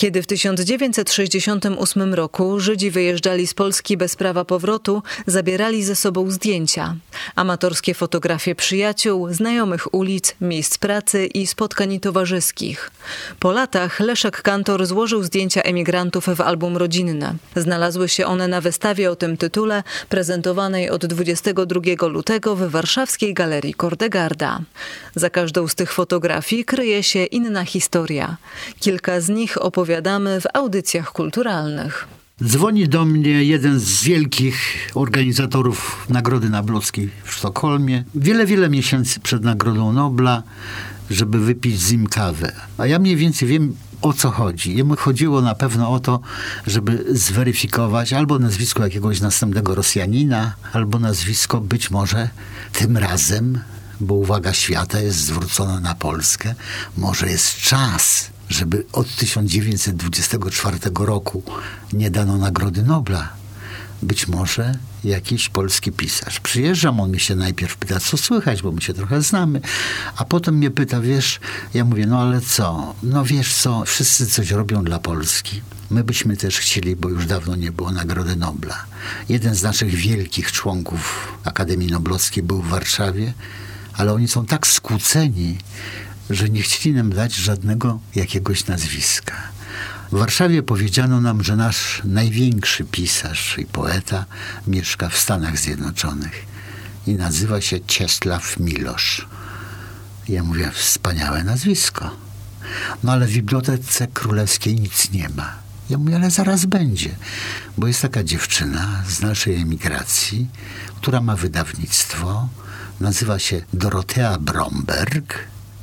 Kiedy w 1968 roku Żydzi wyjeżdżali z Polski bez prawa powrotu, zabierali ze sobą zdjęcia. Amatorskie fotografie przyjaciół, znajomych ulic, miejsc pracy i spotkań towarzyskich. Po latach Leszek Kantor złożył zdjęcia emigrantów w album rodzinne. Znalazły się one na wystawie o tym tytule, prezentowanej od 22 lutego w warszawskiej galerii Kordegarda. Za każdą z tych fotografii kryje się inna historia. Kilka z nich opowiada opowiadamy w audycjach kulturalnych. Dzwoni do mnie jeden z wielkich organizatorów Nagrody Nobelowskiej w Sztokholmie. Wiele, wiele miesięcy przed Nagrodą Nobla, żeby wypić z nim kawę. A ja mniej więcej wiem, o co chodzi. Jemu chodziło na pewno o to, żeby zweryfikować albo nazwisko jakiegoś następnego Rosjanina, albo nazwisko być może tym razem, bo uwaga świata jest zwrócona na Polskę, może jest czas żeby od 1924 roku nie dano Nagrody Nobla. Być może jakiś polski pisarz. Przyjeżdżam, on mi się najpierw pyta, co słychać, bo my się trochę znamy, a potem mnie pyta, wiesz, ja mówię, no ale co? No wiesz co, wszyscy coś robią dla Polski. My byśmy też chcieli, bo już dawno nie było Nagrody Nobla. Jeden z naszych wielkich członków Akademii Noblowskiej był w Warszawie, ale oni są tak skłóceni, że nie chcieli nam dać żadnego jakiegoś nazwiska. W Warszawie powiedziano nam, że nasz największy pisarz i poeta mieszka w Stanach Zjednoczonych i nazywa się Czesław Milosz. Ja mówię, wspaniałe nazwisko. No ale w Bibliotece Królewskiej nic nie ma. Ja mówię, ale zaraz będzie, bo jest taka dziewczyna z naszej emigracji, która ma wydawnictwo, nazywa się Dorotea Bromberg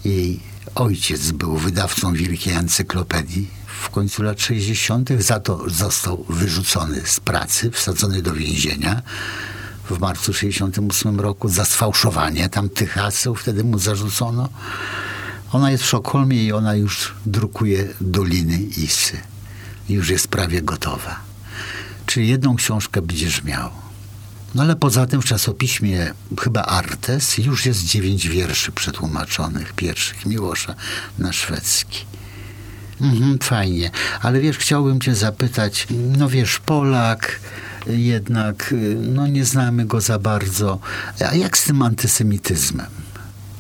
jej ojciec był wydawcą Wielkiej Encyklopedii. W końcu lat 60. za to został wyrzucony z pracy, wsadzony do więzienia. W marcu 68 roku za sfałszowanie tamtych haseł wtedy mu zarzucono. Ona jest w Szokholmie i ona już drukuje Doliny Isy. Już jest prawie gotowa. Czyli jedną książkę będziesz miał. No ale poza tym w czasopiśmie chyba Artes już jest dziewięć wierszy przetłumaczonych, pierwszych Miłosza na szwedzki. Mhm, fajnie, ale wiesz, chciałbym cię zapytać, no wiesz, Polak, jednak, no nie znamy go za bardzo, a jak z tym antysemityzmem?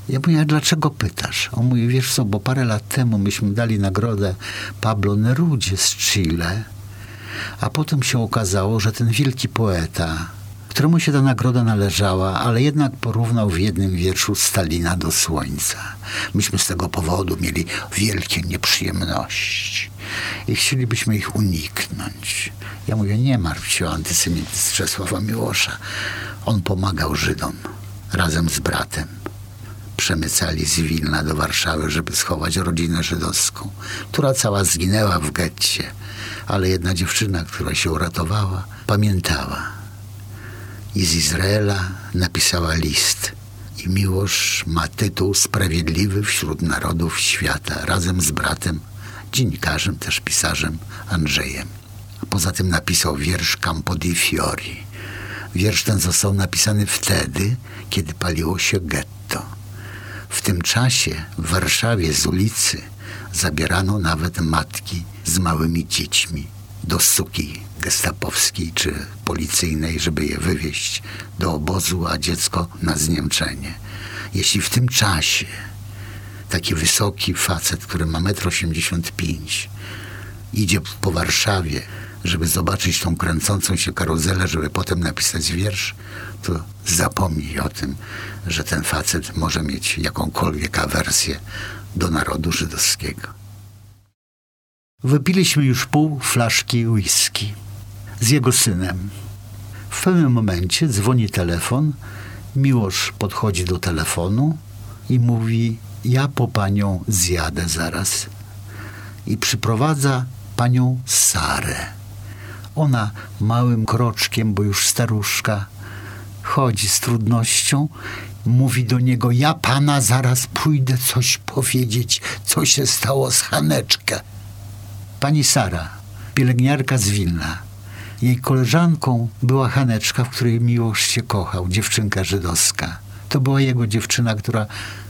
Ja mówię, a dlaczego pytasz? On mówi, wiesz co, bo parę lat temu myśmy dali nagrodę Pablo Nerudzie z Chile, a potem się okazało, że ten wielki poeta, któremu się ta nagroda należała, ale jednak porównał w jednym wierszu Stalina do słońca. Myśmy z tego powodu mieli wielkie nieprzyjemności i chcielibyśmy ich uniknąć. Ja mówię, nie martw się o antysemityzm Czesława Miłosza. On pomagał Żydom razem z bratem. Przemycali z Wilna do Warszawy, żeby schować rodzinę żydowską, która cała zginęła w getcie. Ale jedna dziewczyna, która się uratowała, pamiętała i z Izraela napisała list. I Miłosz ma tytuł Sprawiedliwy wśród narodów świata, razem z bratem, dziennikarzem, też pisarzem Andrzejem. Poza tym napisał wiersz Campo di Fiori. Wiersz ten został napisany wtedy, kiedy paliło się getto. W tym czasie w Warszawie z ulicy zabierano nawet matki z małymi dziećmi do suki gestapowskiej czy policyjnej, żeby je wywieźć do obozu, a dziecko na zniemczenie. Jeśli w tym czasie taki wysoki facet, który ma 1,85 m, idzie po Warszawie, żeby zobaczyć tą kręcącą się karuzelę, żeby potem napisać wiersz, to zapomnij o tym, że ten facet może mieć jakąkolwiek awersję do narodu żydowskiego. Wypiliśmy już pół flaszki whisky z jego synem. W pewnym momencie dzwoni telefon, Miłosz podchodzi do telefonu i mówi: Ja po panią zjadę zaraz. I przyprowadza panią Sarę. Ona małym kroczkiem, bo już staruszka, chodzi z trudnością, mówi do niego: Ja pana zaraz pójdę coś powiedzieć, co się stało z Haneczkę. Pani Sara, pielęgniarka z Wilna. Jej koleżanką była Haneczka, w której miłość się kochał, dziewczynka żydowska. To była jego dziewczyna, która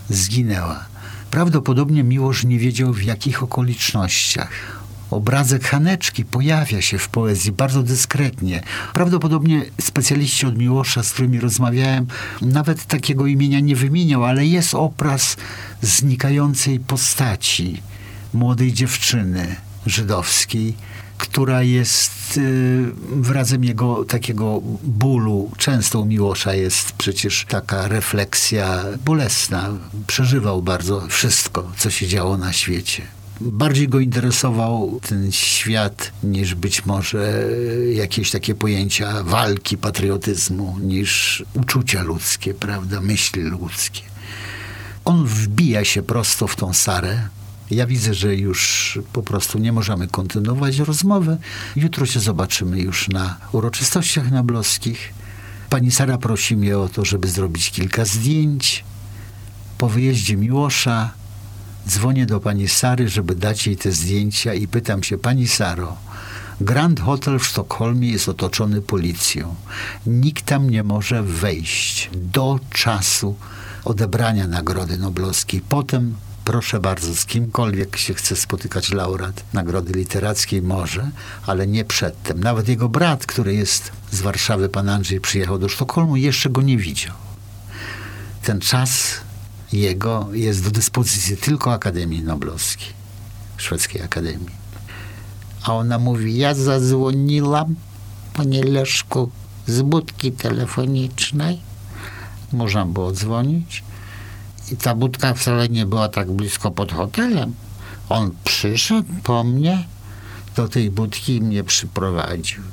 zginęła. Prawdopodobnie Miłosz nie wiedział w jakich okolicznościach. Obrazek Haneczki pojawia się w poezji bardzo dyskretnie. Prawdopodobnie specjaliści od Miłosza, z którymi rozmawiałem, nawet takiego imienia nie wymieniał, ale jest obraz znikającej postaci młodej dziewczyny żydowskiej, która jest y, wyrazem jego takiego bólu. Często u Miłosza jest przecież taka refleksja bolesna. Przeżywał bardzo wszystko, co się działo na świecie. Bardziej go interesował ten świat niż być może jakieś takie pojęcia walki, patriotyzmu, niż uczucia ludzkie, prawda, myśli ludzkie. On wbija się prosto w tą Sarę, ja widzę, że już po prostu nie możemy kontynuować rozmowy. Jutro się zobaczymy już na uroczystościach nablowskich. Pani Sara prosi mnie o to, żeby zrobić kilka zdjęć. Po wyjeździe Miłosza dzwonię do pani Sary, żeby dać jej te zdjęcia i pytam się, pani Saro, Grand Hotel w Sztokholmie jest otoczony policją. Nikt tam nie może wejść do czasu odebrania Nagrody Noblowskiej. Potem proszę bardzo, z kimkolwiek się chce spotykać laureat Nagrody Literackiej może, ale nie przedtem. Nawet jego brat, który jest z Warszawy, pan Andrzej, przyjechał do Sztokholmu, jeszcze go nie widział. Ten czas jego jest do dyspozycji tylko Akademii Noblowskiej, Szwedzkiej Akademii. A ona mówi, ja zadzwoniłam, panie Leszku, z budki telefonicznej. Można było dzwonić i ta budka wcale nie była tak blisko pod hotelem. On przyszedł po mnie do tej budki i mnie przyprowadził.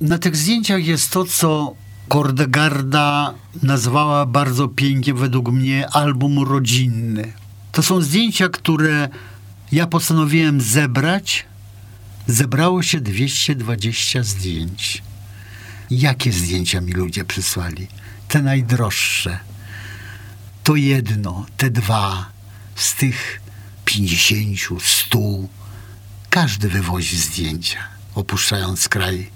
Na tych zdjęciach jest to, co Kordegarda nazwała bardzo pięknie według mnie album rodzinny. To są zdjęcia, które ja postanowiłem zebrać. Zebrało się 220 zdjęć. Jakie zdjęcia mi ludzie przysłali? Te najdroższe to jedno, te dwa z tych pięćdziesięciu, stu, każdy wywozi zdjęcia, opuszczając kraj,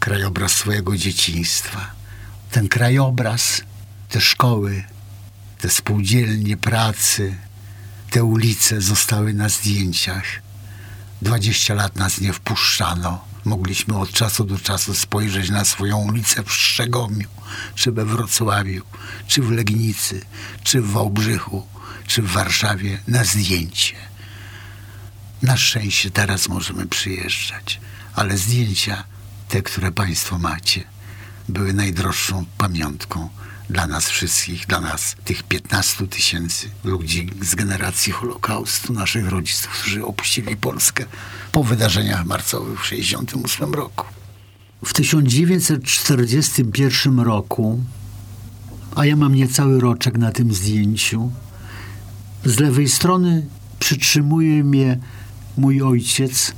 krajobraz swojego dzieciństwa. Ten krajobraz, te szkoły, te spółdzielnie pracy, te ulice zostały na zdjęciach. Dwadzieścia lat nas nie wpuszczano mogliśmy od czasu do czasu spojrzeć na swoją ulicę w Szczegomiu, czy we Wrocławiu, czy w Legnicy, czy w Wałbrzychu, czy w Warszawie na zdjęcie. Na szczęście teraz możemy przyjeżdżać, ale zdjęcia, te, które Państwo macie, były najdroższą pamiątką dla nas wszystkich, dla nas, tych 15 tysięcy ludzi z generacji Holokaustu, naszych rodziców, którzy opuścili Polskę po wydarzeniach marcowych w 1968 roku. W 1941 roku, a ja mam niecały roczek na tym zdjęciu, z lewej strony przytrzymuje mnie mój ojciec,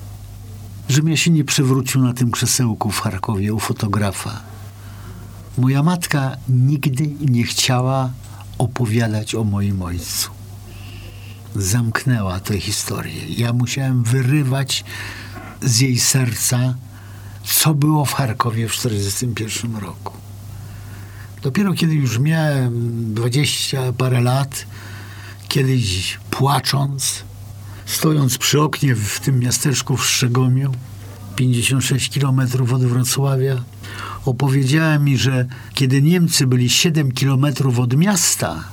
żebym ja się nie przewrócił na tym krzesełku w Charkowie u fotografa Moja matka nigdy nie chciała opowiadać o moim ojcu. Zamknęła tę historię. Ja musiałem wyrywać z jej serca, co było w Charkowie w 1941 roku. Dopiero kiedy już miałem dwadzieścia parę lat, kiedyś płacząc, stojąc przy oknie w tym miasteczku w Szczegomiu, 56 kilometrów od Wrocławia, opowiedziała mi, że kiedy Niemcy byli 7 kilometrów od miasta,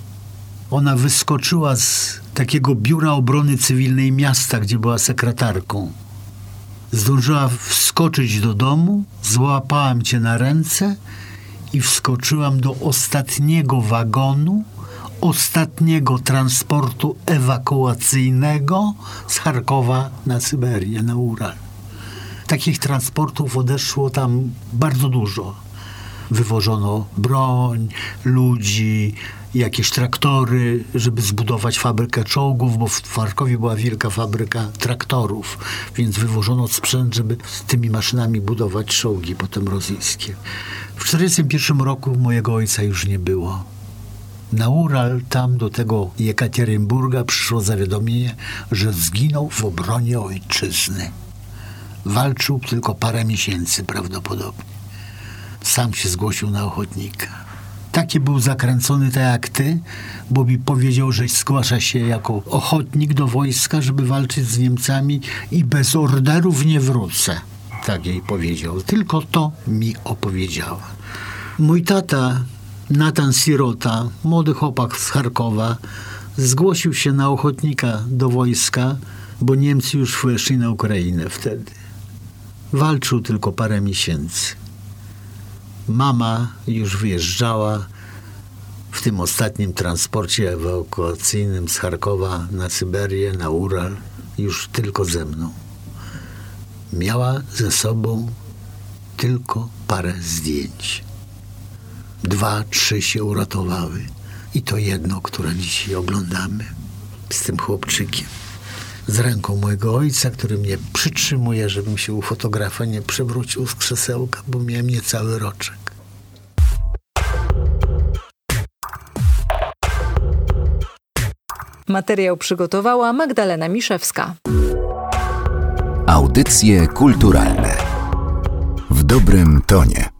ona wyskoczyła z takiego biura obrony cywilnej miasta, gdzie była sekretarką. Zdążyła wskoczyć do domu, złapałam cię na ręce i wskoczyłam do ostatniego wagonu, ostatniego transportu ewakuacyjnego z Charkowa na Syberię, na Ural takich transportów odeszło tam bardzo dużo. Wywożono broń, ludzi, jakieś traktory, żeby zbudować fabrykę czołgów, bo w Charkowie była wielka fabryka traktorów, więc wywożono sprzęt, żeby z tymi maszynami budować czołgi potem rosyjskie. W 1941 roku mojego ojca już nie było. Na Ural, tam do tego Jekaterynburga przyszło zawiadomienie, że zginął w obronie ojczyzny. Walczył tylko parę miesięcy prawdopodobnie. Sam się zgłosił na ochotnika. taki był zakręcony tak jak ty, bo mi powiedział, że zgłasza się jako ochotnik do wojska, żeby walczyć z Niemcami i bez orderów nie wrócę. Tak jej powiedział. Tylko to mi opowiedziała. Mój tata, Natan Sirota, młody chłopak z Charkowa, zgłosił się na ochotnika do wojska, bo Niemcy już weszli na Ukrainę wtedy. Walczył tylko parę miesięcy. Mama już wyjeżdżała w tym ostatnim transporcie ewakuacyjnym z Charkowa na Syberię, na Ural, już tylko ze mną. Miała ze sobą tylko parę zdjęć. Dwa, trzy się uratowały. I to jedno, które dzisiaj oglądamy z tym chłopczykiem. Z ręką mojego ojca, który mnie przytrzymuje, żebym się u fotografa nie przewrócił z krzesełka, bo miałem niecały roczek. Materiał przygotowała Magdalena Miszewska. Audycje kulturalne w dobrym tonie.